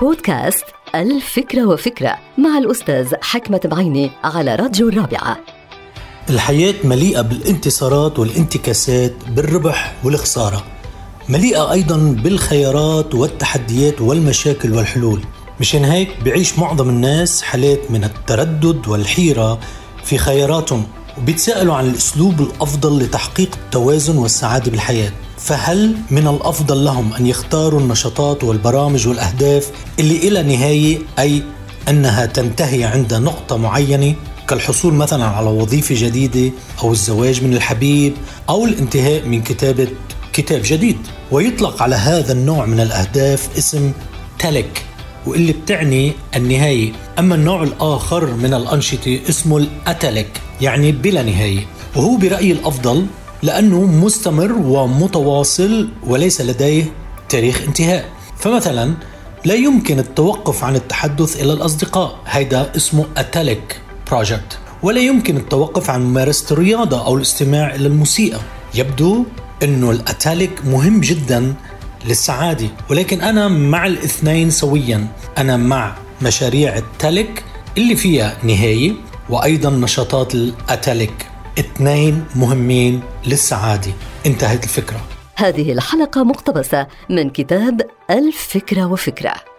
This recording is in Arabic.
بودكاست الفكرة وفكرة مع الأستاذ حكمة بعيني على راديو الرابعة. الحياة مليئة بالانتصارات والانتكاسات بالربح والخسارة. مليئة أيضا بالخيارات والتحديات والمشاكل والحلول. مشان هيك بعيش معظم الناس حالات من التردد والحيرة في خياراتهم وبيتساءلوا عن الأسلوب الأفضل لتحقيق التوازن والسعادة بالحياة. فهل من الأفضل لهم أن يختاروا النشاطات والبرامج والأهداف اللي إلى نهاية أي أنها تنتهي عند نقطة معينة؟ كالحصول مثلا على وظيفة جديدة أو الزواج من الحبيب أو الانتهاء من كتابة كتاب جديد. ويطلق على هذا النوع من الأهداف اسم تلك واللي بتعني النهاية. أما النوع الآخر من الأنشطة اسمه الأتلك يعني بلا نهاية. وهو برأيي الأفضل لأنه مستمر ومتواصل وليس لديه تاريخ انتهاء. فمثلا لا يمكن التوقف عن التحدث إلى الأصدقاء. هيدا اسمه أتاليك بروجكت ولا يمكن التوقف عن ممارسة الرياضة أو الاستماع إلى الموسيقى. يبدو أنه الأتاليك مهم جدا للسعادة. ولكن أنا مع الاثنين سويا. أنا مع مشاريع التالك اللي فيها نهاية وأيضا نشاطات الأتاليك اثنين مهمين للسعادة انتهت الفكرة. هذه الحلقة مقتبسة من كتاب الفكرة وفكرة.